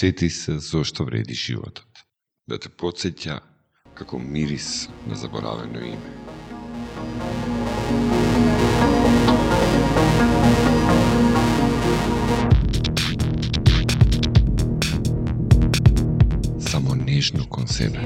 подсети се зошто вреди животот. Да те подсеќа како мирис на заборавено име. Само нежно кон себе.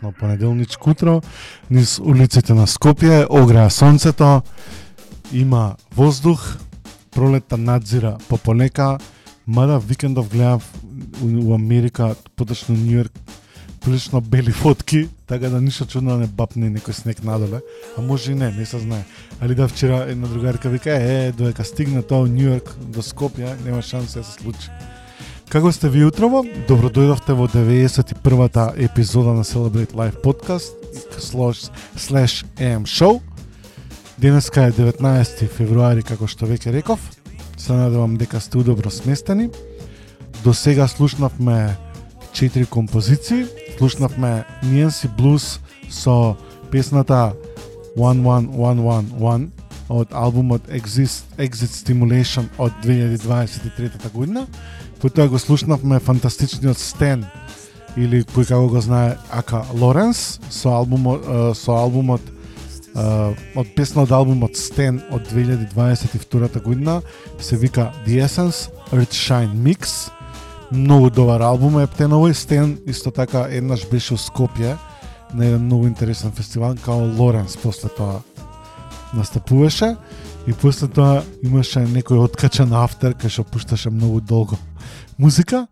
Прекрасно понеделничко утро. Низ улиците на Скопје огреа сонцето, има воздух, пролетта надзира по понека, мада викендов гледав у, Америка, поточно Нью Йорк, прилично бели фотки, така да ништо чудно да не бапне некој снег надоле, а може и не, не се знае. Али да вчера една другарка вика, е, додека стигне тоа у Нью Йорк до Скопје, нема шанса да се случи. Како сте ви утрово? Добро дојдовте во 91-та епизода на Celebrate Life podcast slash, slash AM Show. Денеска е 19 февруари, како што веќе реков. Се надевам дека сте удобро сместени. До сега слушнавме четири композиции. Слушнавме ниенси блуз со песната 11111 од албумот Exist, Exit Stimulation од 2023 година. Потоа го слушнавме фантастичниот Стен или кој како го знае Ака Лоренс со албумот со албумот од песна од албумот Стен од 2022 година се вика The Essence Earthshine Mix. Многу добар албум е птеновој Стен исто така еднаш беше во Скопје на еден многу интересен фестивал као Лоренс после тоа настапуваше и после тоа имаше некој откачан автер кај што пушташе многу долго. Музика?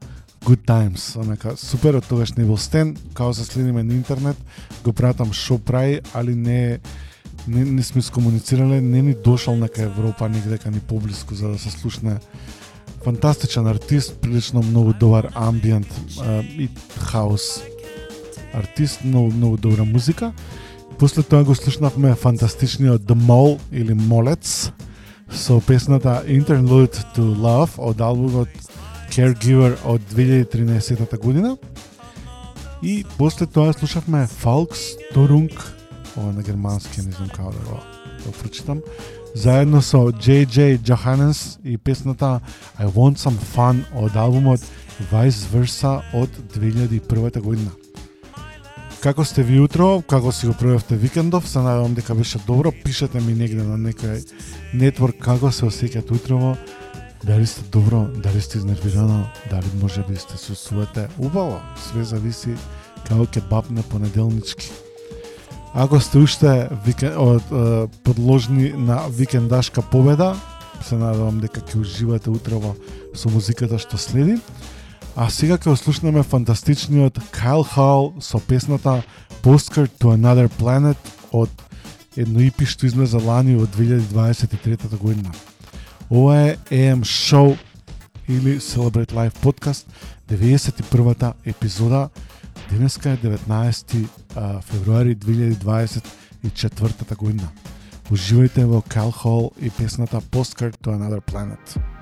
Good Times, Онака, супер, од тогаш не бил Стен, као се следиме на интернет, го пратам шо прави, али не не, не сме скомуницирале, не ни дошол нека Европа нигдека ни поблиску за да се слушне. Фантастичен артист, прилично многу добар амбиент и хаос. Артист, многу, многу добра музика. После тоа го слушнавме фантастичниот The Mole или Молец со песната Interlude to Love од албумот Caregiver од 2013 година. И после тоа слушавме Falks Torung, ова на германски, не знам како да го, да прочитам, заедно со JJ Johannes и песната I Want Some Fun од албумот Vice Versa од 2001 година. Како сте ви утро, како си го провевте викендов, се надевам дека беше добро, пишете ми негде на некој нетворк како се осеќате утрово, дали сте добро, дали сте изнервирано, дали може би сте се чувствувате убаво, све зависи како ќе бапне понеделнички. Ако сте уште викен, од, подложни на викендашка победа, се надевам дека ќе уживате утрово со музиката што следи. А сега ќе слушнеме фантастичниот Kyle Hall со песната Postcard to Another Planet од едно EP што излезе лани во 2023 година. Ова е AM Show или Celebrate Life Podcast, 91-та епизода. Денеска е 19 февруари 2024 година. Уживајте во Kyle Hall и песната Postcard to Another Planet.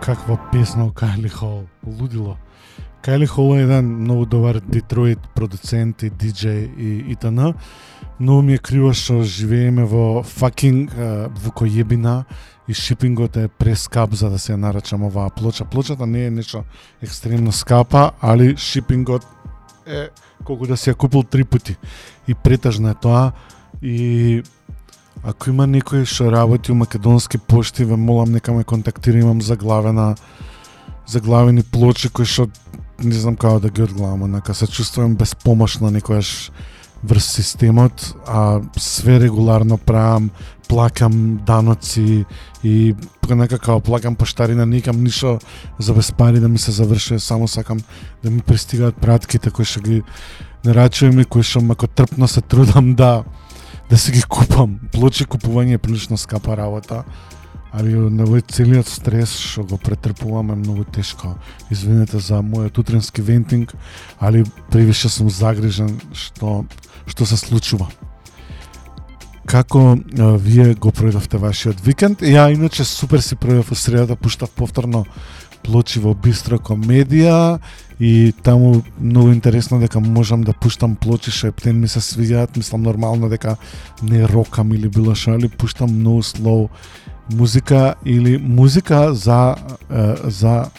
Каква песна о Кайли Хол. Лудило. Кайли Хол е еден многу добар Детройт продуцент и диджеј и итн. Многу ми е криво што живееме во факинг uh, вукојебина и шипингот е прескап за да се ја нарачам оваа плоча. Плочата не е нешто екстремно скапа, али шипингот е колку да си ја купил три пати. И претажно е тоа и ако има некој што работи у македонски пошти, ве молам нека ме контактира, имам заглавена заглавени плочи кои што не знам како да ги одглавам, нека се чувствувам безпомошна некојаш врз системот, а све регуларно правам, плакам даноци и некако плакам поштарина, никам ништо за без пари да ми се завршува, само сакам да ми пристигаат пратките кои што ги нарачувам и кои што мако трпно се трудам да да се ги купам. Плочи купување е прилично скапа работа, али на овој целиот стрес што го претрпувам е многу тешко. Извинете за мојот утренски вентинг, али превише сум загрижен што што се случува. Како а, вие го проведовте вашиот викенд? Ја иначе супер си проведов во средата, пуштав повторно плочи во Бистро комедија и таму многу интересно дека можам да пуштам плочи шептен ми се свиѓаат, мислам нормално дека не рокам или било што, али пуштам многу слоу музика или музика за за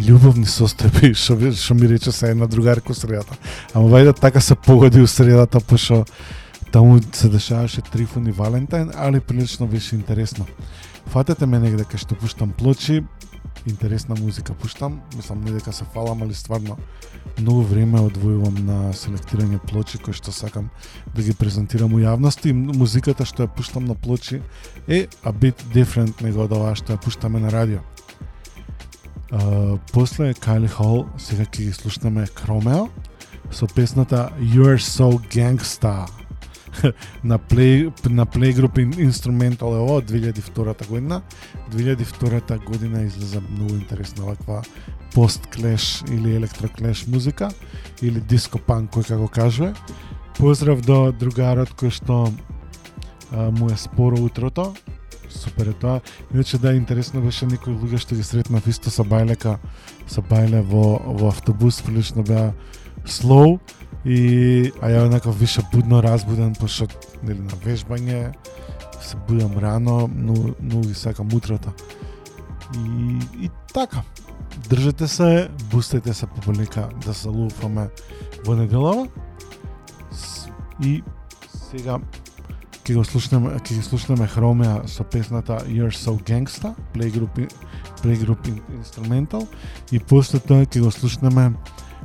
љубовни состојби, што што ми рече се една другарка у средата. Ама вајде така се погоди у средата, па пошто таму се дешаваше Трифон и Валентайн, али прилично беше интересно. Фатете ме негде кај што пуштам плочи, интересна музика. Пуштам, мислам не дека се фалам, али стварно многу време одвојувам на селектирање плочи кои што сакам да ги презентирам у јавност и музиката што ја пуштам на плочи е a bit different него од оваа што ја пуштаме на радио. Uh, после Кайли Хол, сега ќе ги слушнеме Кромео со песната You're So Gangsta. на Play, на Playgroup In- Instrumental е ова од 2002 година. 2002 година излезе многу интересна ваква пост-клеш или електроклеш музика или диско панк кој како кажува. Поздрав до другарот кој што а, му е споро утрото. Супер е тоа. Иначе да, интересно беше некои луѓе што ги сретнав исто са бајлека, са бајле во, во автобус, прилично беа слоу и а ја онака више будно разбуден пошто нели на вежбање се будам рано, но многу ги сакам утрото. И, и така. Држете се, бустете се полека да се луфаме во неделава. И сега ќе го слушнеме, ќе ги слушнеме Хромеа со песната You're So Gangsta, Playgroup, Playgroup Instrumental и после тоа ќе го слушнеме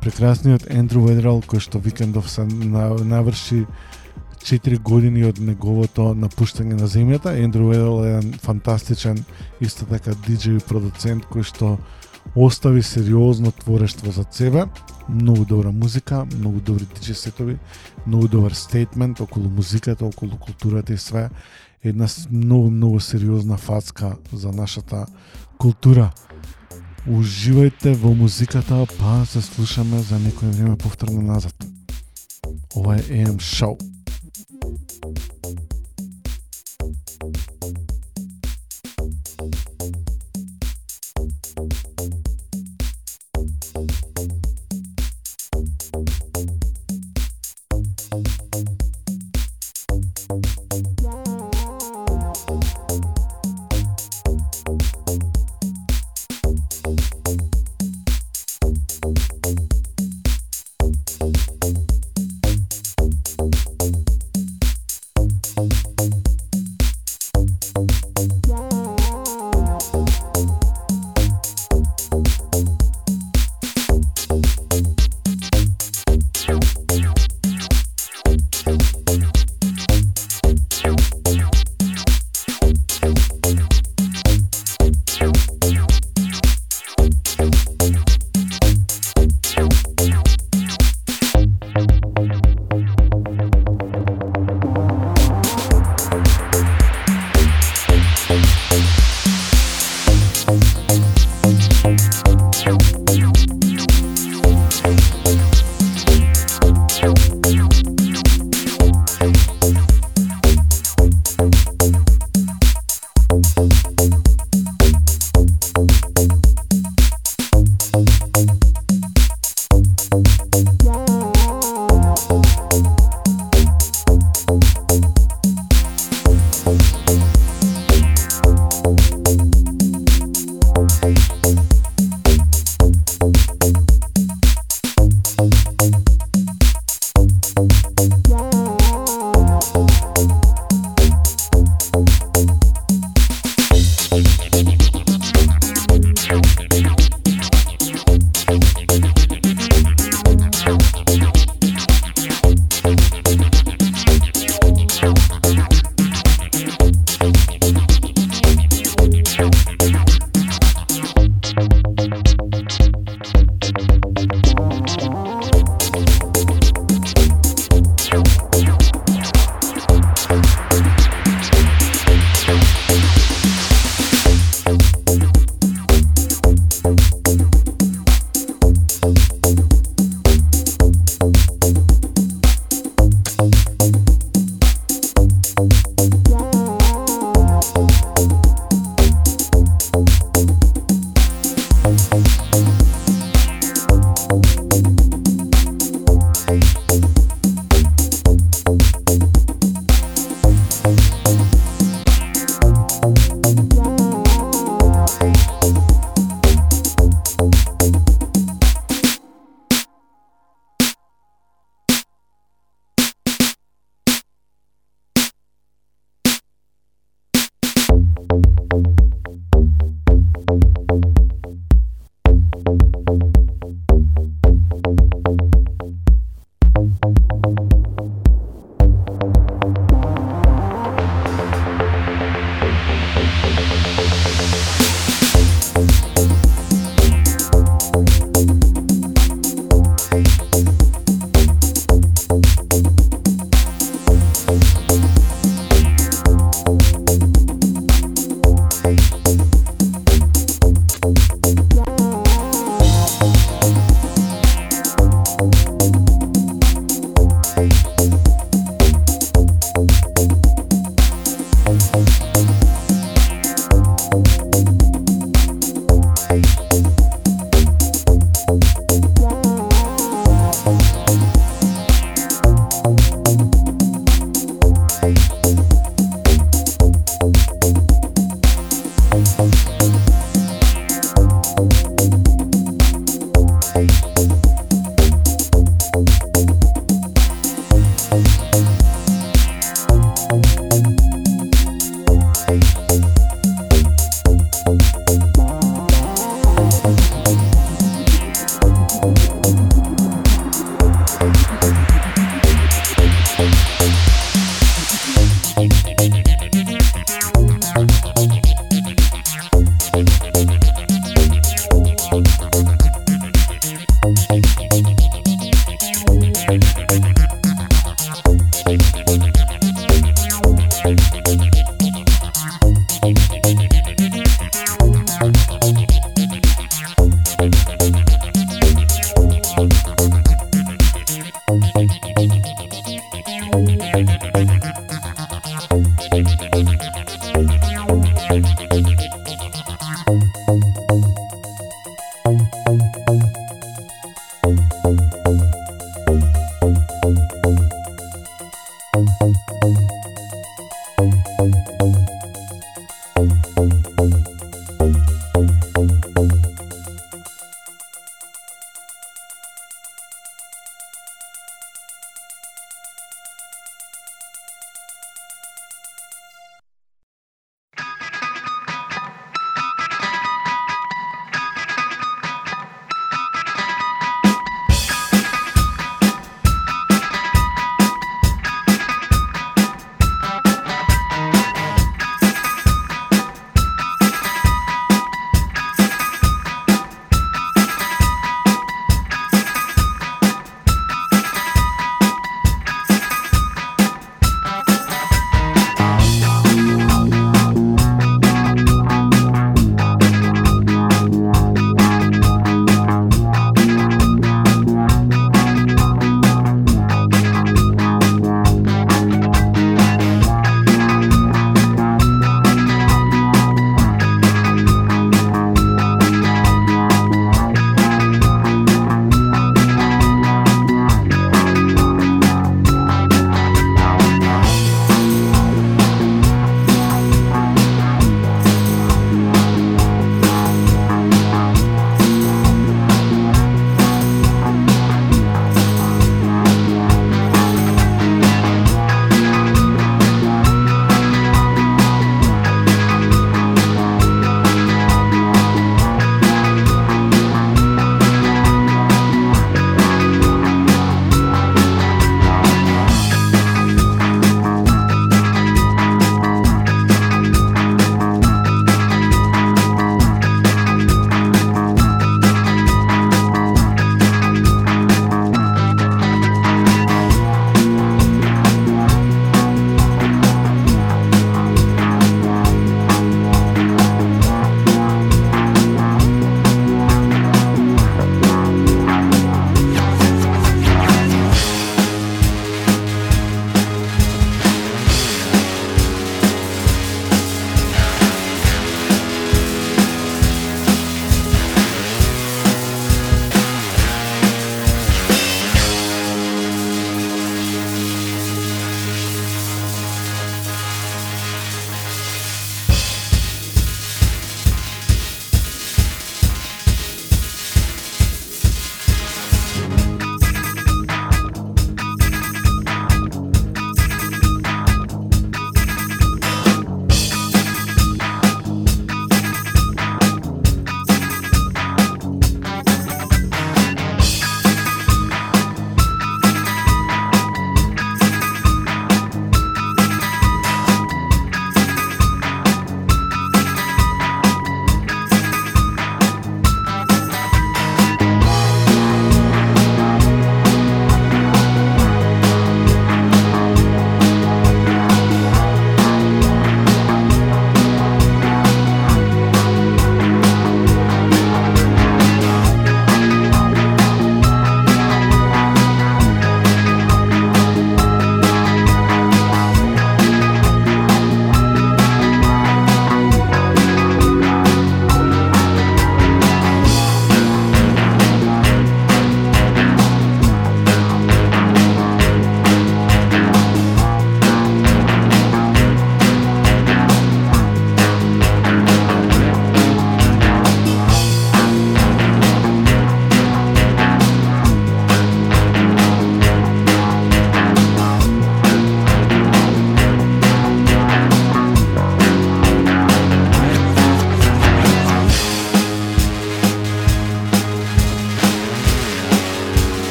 прекрасниот Ендрю Ведрал кој што викендов се наврши 4 години од неговото напуштање на земјата. Ендрю Ведрал е еден фантастичен исто така диджеј и продуцент кој што остави сериозно творештво за себе, многу добра музика, многу добри диджеј сетови, многу добар стейтмент околу музиката, околу културата и све. Една многу многу сериозна фацка за нашата култура. Уживајте во музиката, па се слушаме за некој време повторно назад. Ова е AM Show.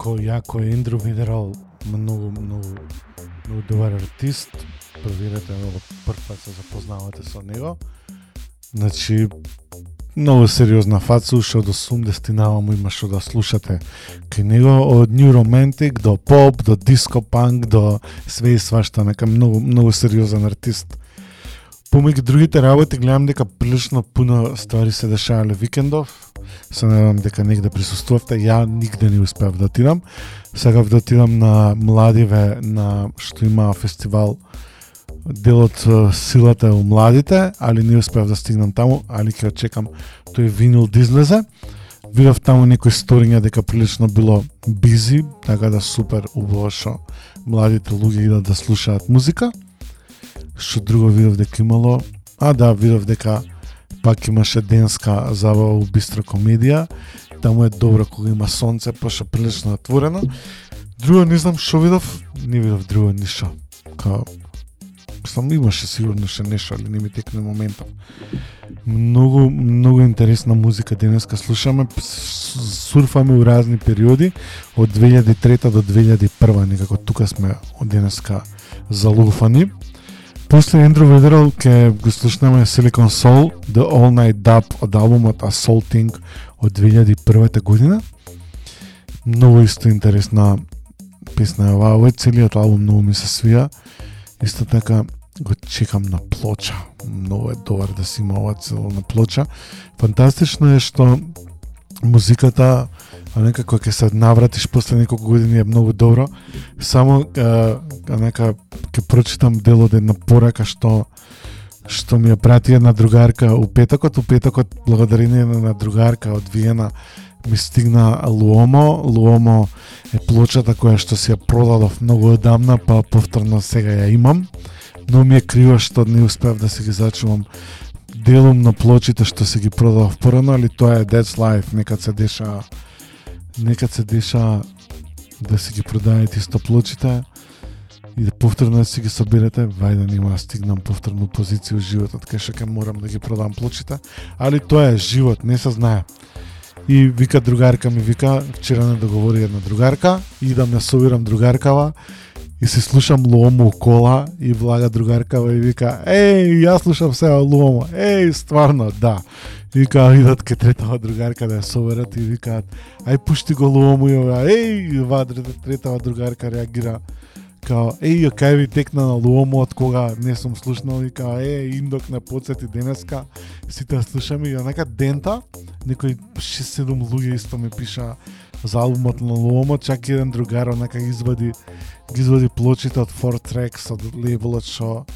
Јако, јако е Ендрю Видерал, многу, многу, многу добар артист. Проверете го прв пат се запознавате со него. Значи, многу сериозна фаца, уште од 80 наваму има што да слушате кај него, од New Romantic до поп, до диско панк, до све и свашта, нека многу, многу сериозен артист. Помеѓу другите работи гледам дека прилично пуно ствари се дешавале викендов. Се надевам дека негде присуствувавте. Ја нигде не успеав да отидам. Сакав да отидам на младиве на што има фестивал делот силата е у младите, али не успеав да стигнам таму, али ќе чекам тој винил да излезе. Видов таму некои сториња дека прилично било бизи, така да супер убаво што младите луѓе идат да слушаат музика. Што друго видов дека имало? А да, видов дека пак имаше денска забава у бистро комедија. Таму е добро кога има сонце, пошто прилично отворено. Друго не знам што видов, не видов друго ништо. Као Сам имаше сигурно ше нешто, али не ми текне моментот. Многу, многу интересна музика денеска слушаме, сурфаме у разни периоди, од 2003 до 2001, некако тука сме од денеска залуфани. После Ендрю Ведерал ќе го слушнеме Silicon Soul, The All Night Dub од албумот Assaulting од 2001 година. Многу исто интересна песна е оваа, овој целиот албум многу ми се свија. Исто така го чекам на плоча. Многу е добар да си има ова цел на плоча. Фантастично е што музиката а некако ќе се навратиш после неколку години е многу добро. Само а, а нека ќе прочитам дел од една порака што што ми ја прати една другарка у петокот, у петокот благодарение на една другарка од Виена ми стигна Луомо. Луомо е плочата која што си ја продадов многу одамна, па повторно сега ја имам. Но ми е криво што не успеав да се ги зачувам делум на плочите што се ги продадов порано, али тоа е That's Life, некад се деша некад се деша да си ги продајате исто плочите и да повторно да си ги соберете, вајде да нема да стигнам повторно позиција во животот, кај што морам да ги продам плочите, али тоа е живот, не се знае. И вика другарка ми вика, вчера не договори една другарка, идам да собирам другаркава и се слушам Луомо кола и влага другаркава и вика, еј, јас слушам сега Луомо, еј, стварно, да. И вика, идат ке третава другарка да ја соберат и викаат, ај пушти го Луомо и ова, еј, ова да третава другарка реагира, као, еј, ја кај ви текна на Луомо од кога не сум слушнал? И као, е, индок не подсети денеска, сите слушаме и онака дента, некои 6-7 луѓе исто ми пиша за албумот на Ломо, чак и еден другар онака извади ги извади плочите од Four Tracks од лейбелот што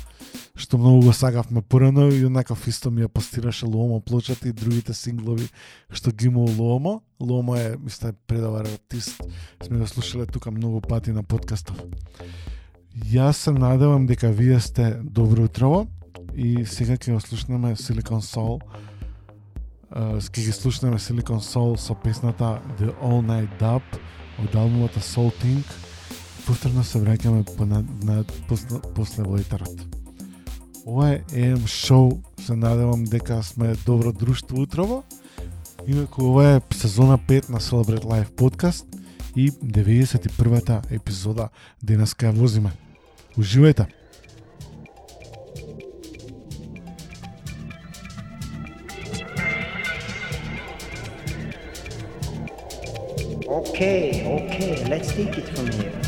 што многу го сагавме порано и онака исто ми ја постираше Ломо плочата и другите синглови што ги имал Ломо. Луомо. Е, мисля, предавар артист. Сме го слушале тука многу пати на подкастов. Јас се надевам дека вие сте добро утрово и сега ќе го слушнеме Silicon Soul. Uh, ќе ги слушнеме Silicon Soul со песната The All Night Dub од албумот Soul Think. Повторно се враќаме на, на, после, после војтарот. Ова е EM шоу, се надевам дека сме добро друштво утрово. Инаку ова е сезона 5 на Celebrate Life подкаст и 91-та епизода денеска ја возиме. Уживајте! Okay, okay, let's take it from here.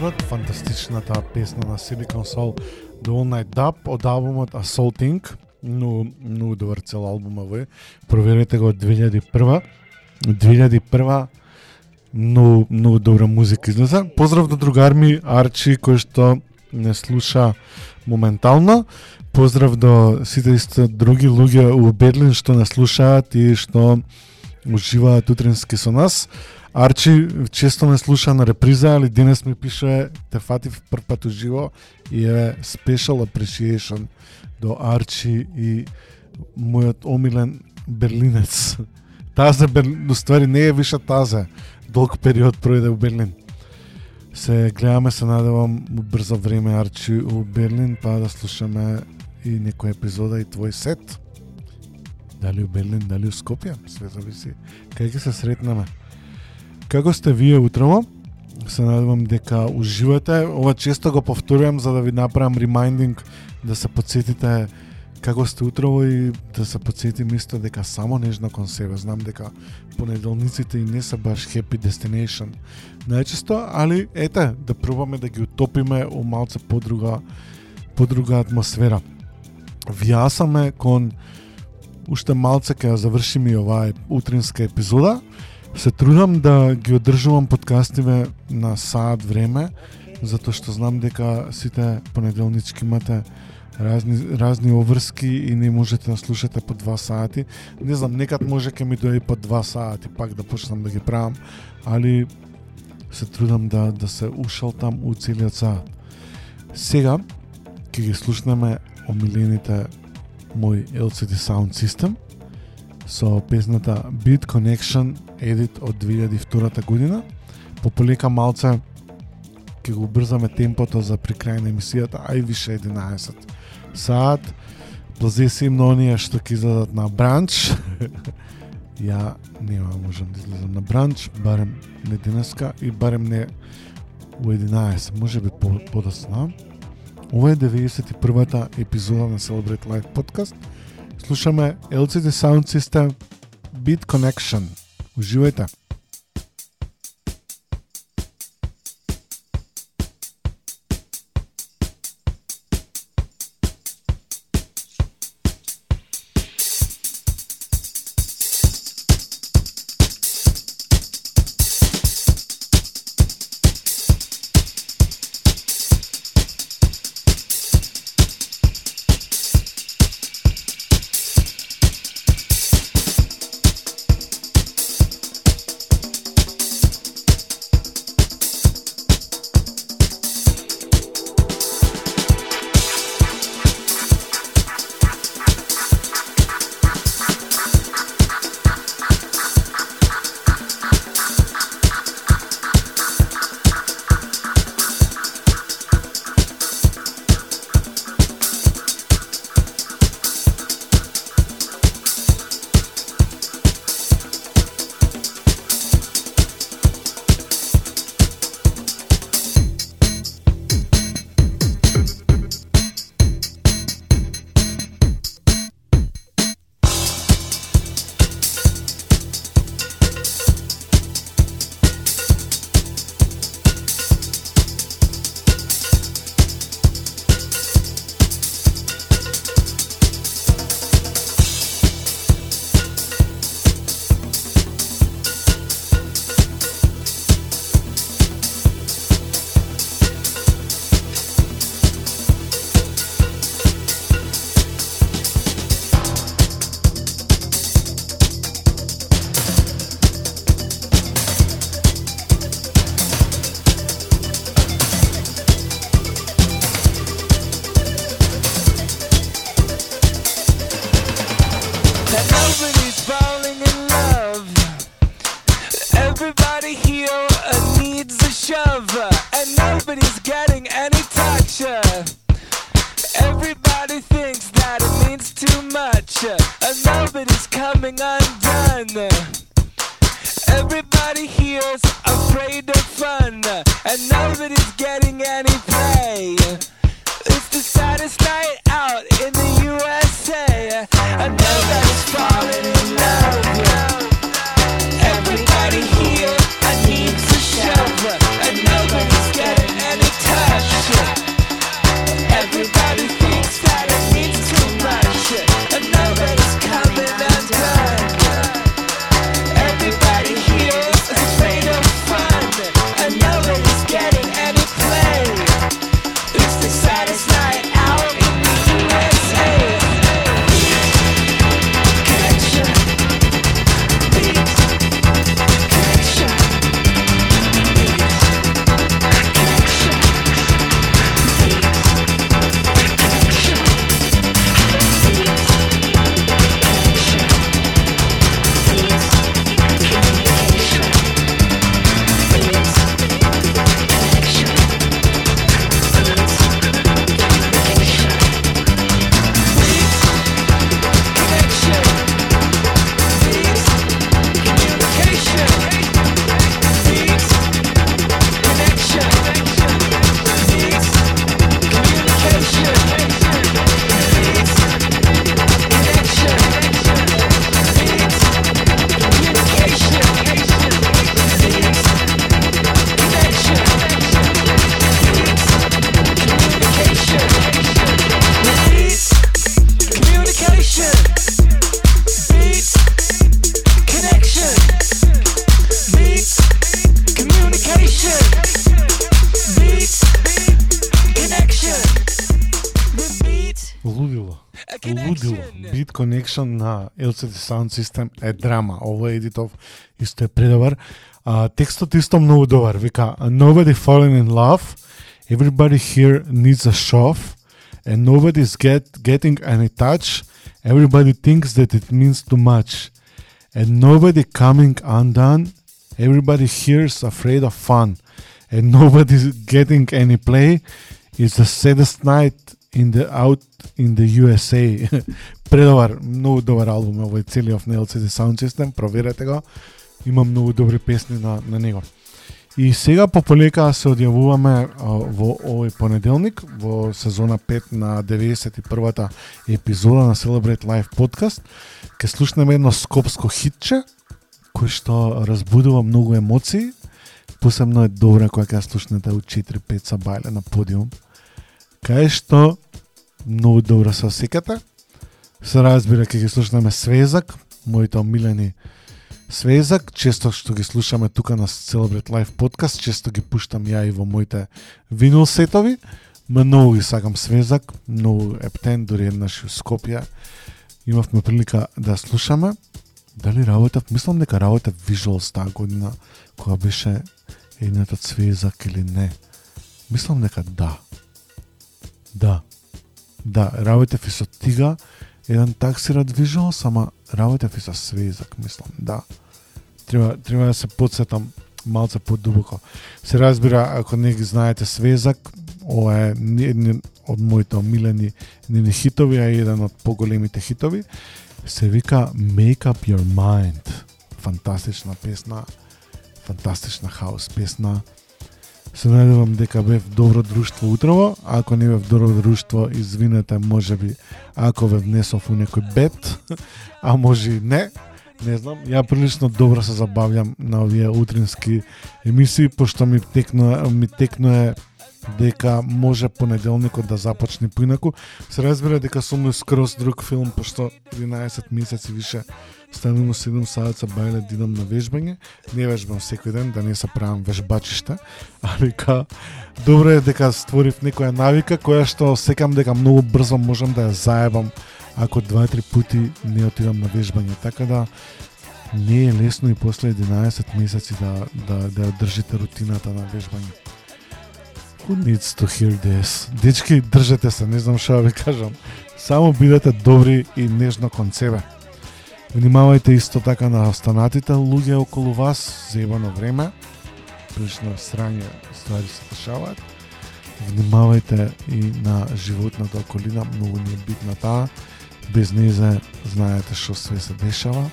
Назад фантастичната песна на Silicon Soul The All Night Dub од албумот Assaulting, но многу добар цел албум овој. Проверете го од 2001. 2001 но многу добра музика излеза. Поздрав до другар ми Арчи кој што не слуша моментално. Поздрав до сите исто други луѓе у Берлин што не слушаат и што уживаат утрински со нас. Арчи често не слуша на реприза, али денес ми пише те фатив прв пат уживо и е special appreciation до Арчи и мојот омилен берлинец. Тазе, Берлин, ствари не е више тазе, долг период пројде у Берлин. Се гледаме, се надевам у брзо време Арчи у Берлин, па да слушаме и некој епизода и твој сет. Дали у Берлин, дали у Скопје, све зависи. Кај ќе се сретнаме? Како сте вие утрово? Се надевам дека уживате. Ова често го повторувам за да ви направам ремайндинг да се подсетите како сте утрово и да се подсетим исто дека само нежно кон себе. Знам дека понеделниците и не се баш happy destination најчесто, али ете, да пробаме да ги утопиме у малце подруга подруга атмосфера. Вјасаме кон уште малце ќе завршиме оваа утринска епизода. Се трудам да ги одржувам подкастиве на саат време, затоа што знам дека сите понеделнички имате разни, разни оврски и не можете да слушате по два сати. Не знам, некад може ке ми дојде по два сати пак да почнам да ги правам, али се трудам да, да се ушалтам у целиот саат. Сега ќе ги слушнеме омилените мој LCD Sound System со песната Beat Connection Edit од 2002 година. Пополека малце ќе го брзаме темпото за при крај на емисијата, ај више 11 саат. Плазе се им на оние што ќе излезат на бранч. Ја нема можам да излезам на бранч, барем не денеска и барем не у 11, може би по, подосна. Ова е 91-та епизода на Celebrate Life подкаст. Слушаме LCD Sound System Beat Connection. Уживајте! falling Connection на LCD Sound System е драма. Ово едитов исто е предобар. А, текстот исто многу добар. Вика, nobody falling in love, everybody here needs a shove, and nobody's get, getting any touch, everybody thinks that it means too much. And nobody coming undone, everybody here is afraid of fun, and nobody's getting any play. It's the saddest night in the out in the USA. Предобар, многу добар албум е овој целиот на LCD Sound System, проверете го. Има многу добри песни на, на него. И сега по полека се одјавуваме а, во овој понеделник во сезона 5 на 91-та епизода на Celebrate Live Podcast. Ке слушнеме едно скопско хитче кој што разбудува многу емоции. Посебно е добра кога ќе слушнете у 4-5 сабајле на подиум. Кај што многу добро се осекате. Се разбира ќе ги слушнеме Свезак, моите омилени Свезак, често што ги слушаме тука на Celebrate Life подкаст, често ги пуштам ја и во моите винил сетови. Многу ги сакам Свезак, многу ептен, дури еднаш у Скопје. Имавме прилика да слушаме. Дали работев? Мислам дека работев Visuals таа година, кога беше едната Свезак или не. Мислам дека да. Да. Да, работев и со Тига, еден таксира движа само, работев и со Свезак, мислам, да. Треба, треба да се подсетам малце подубоко. Се разбира, ако не ги знаете Свезак, ова е еден од моите омилени нини хитови, а еден од поголемите хитови, се вика Make Up Your Mind. Фантастична песна, фантастична хаус песна. Се надевам дека бев добро друштво утрово, а ако не бев добро друштво, извинете, може би, ако ве внесов у некој бет, а може и не, не знам, ја прилично добро се забавлям на овие утрински емисии, пошто ми текно, ми текнува дека може понеделникот да започне поинаку. Се разбира дека сум скроз друг филм, пошто 11 месеци више станувам 7 саат бајле да идам на вежбање. Не вежбам секој ден, да не се правам вежбачишта, а вика добро е дека створив некоја навика која што секам дека многу брзо можам да ја заебам ако два-три пати не отидам на вежбање. Така да не е лесно и после 11 месеци да да да ја држите рутината на вежбање. Who needs to hear this? Дечки, држете се, не знам што да ви кажам. Само бидете добри и нежно кон себе. Внимавајте исто така на останатите луѓе околу вас заебано време. Прилично срање ствари се дешаваат. Внимавајте и на животната околина, многу не е битна таа. Без незе знаете што све се дешава.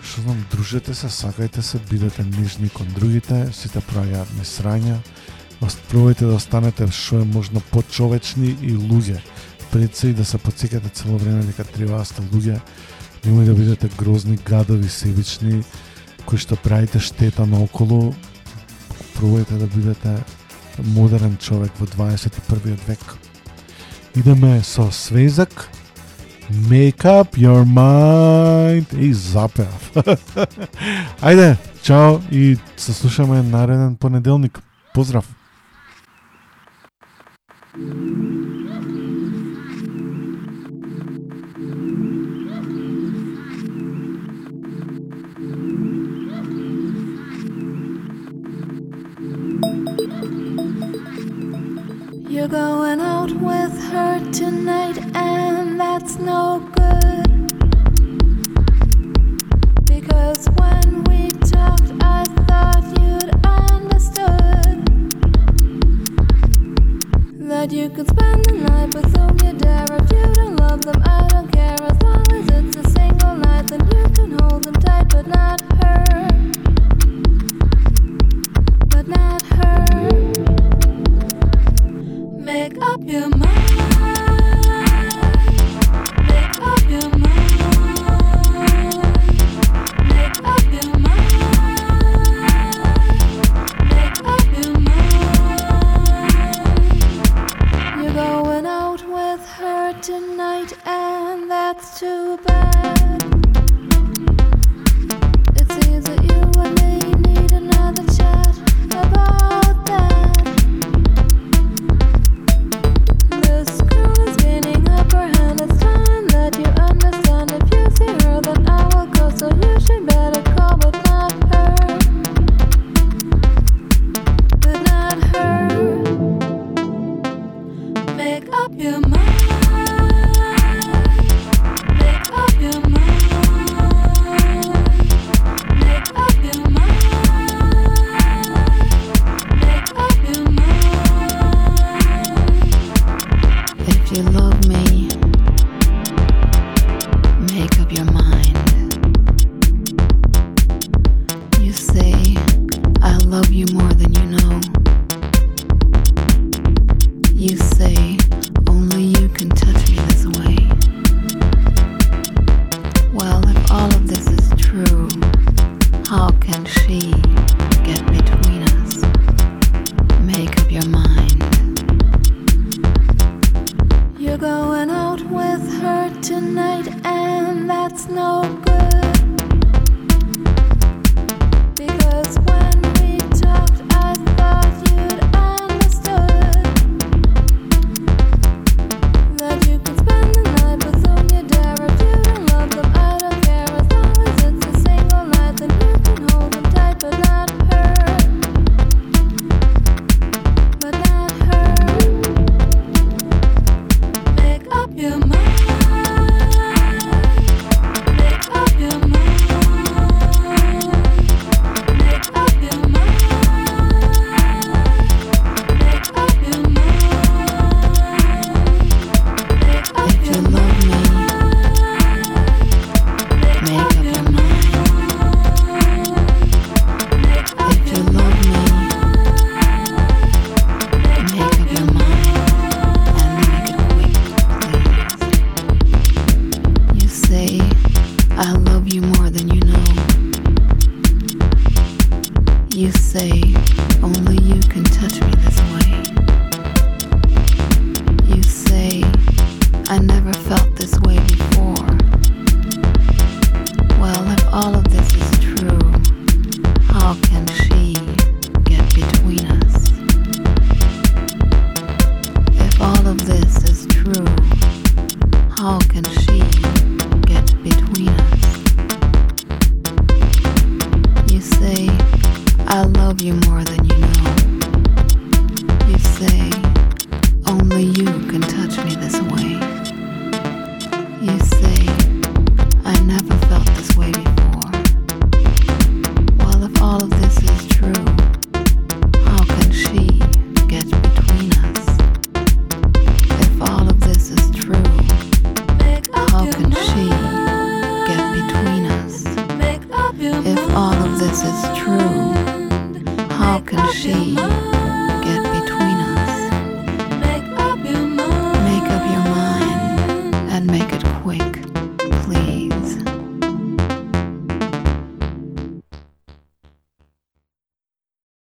Што знам, дружете се, сакајте се, бидете нижни кон другите, сите праќаат несрања. Ост- Пробајте да останете што е можно почовечни и луѓе. Пред се и да се подсекате цело време дека треба да сте луѓе, немој да бидете грозни, гадови, себични, кои што правите штета наоколу. Пробајте да бидете модерен човек во 21. век. Идеме со свезак. Make up your mind. И запеав. Ајде, чао и се слушаме нареден понеделник. Поздрав. You're going out with her tonight, and that's no good. Because when we talked, I thought you'd understood that you could spend the night with whom you dare. If you don't love them, I don't care. As long as it's a single night, then you can hold them tight, but not her. But not her. Make up your mind.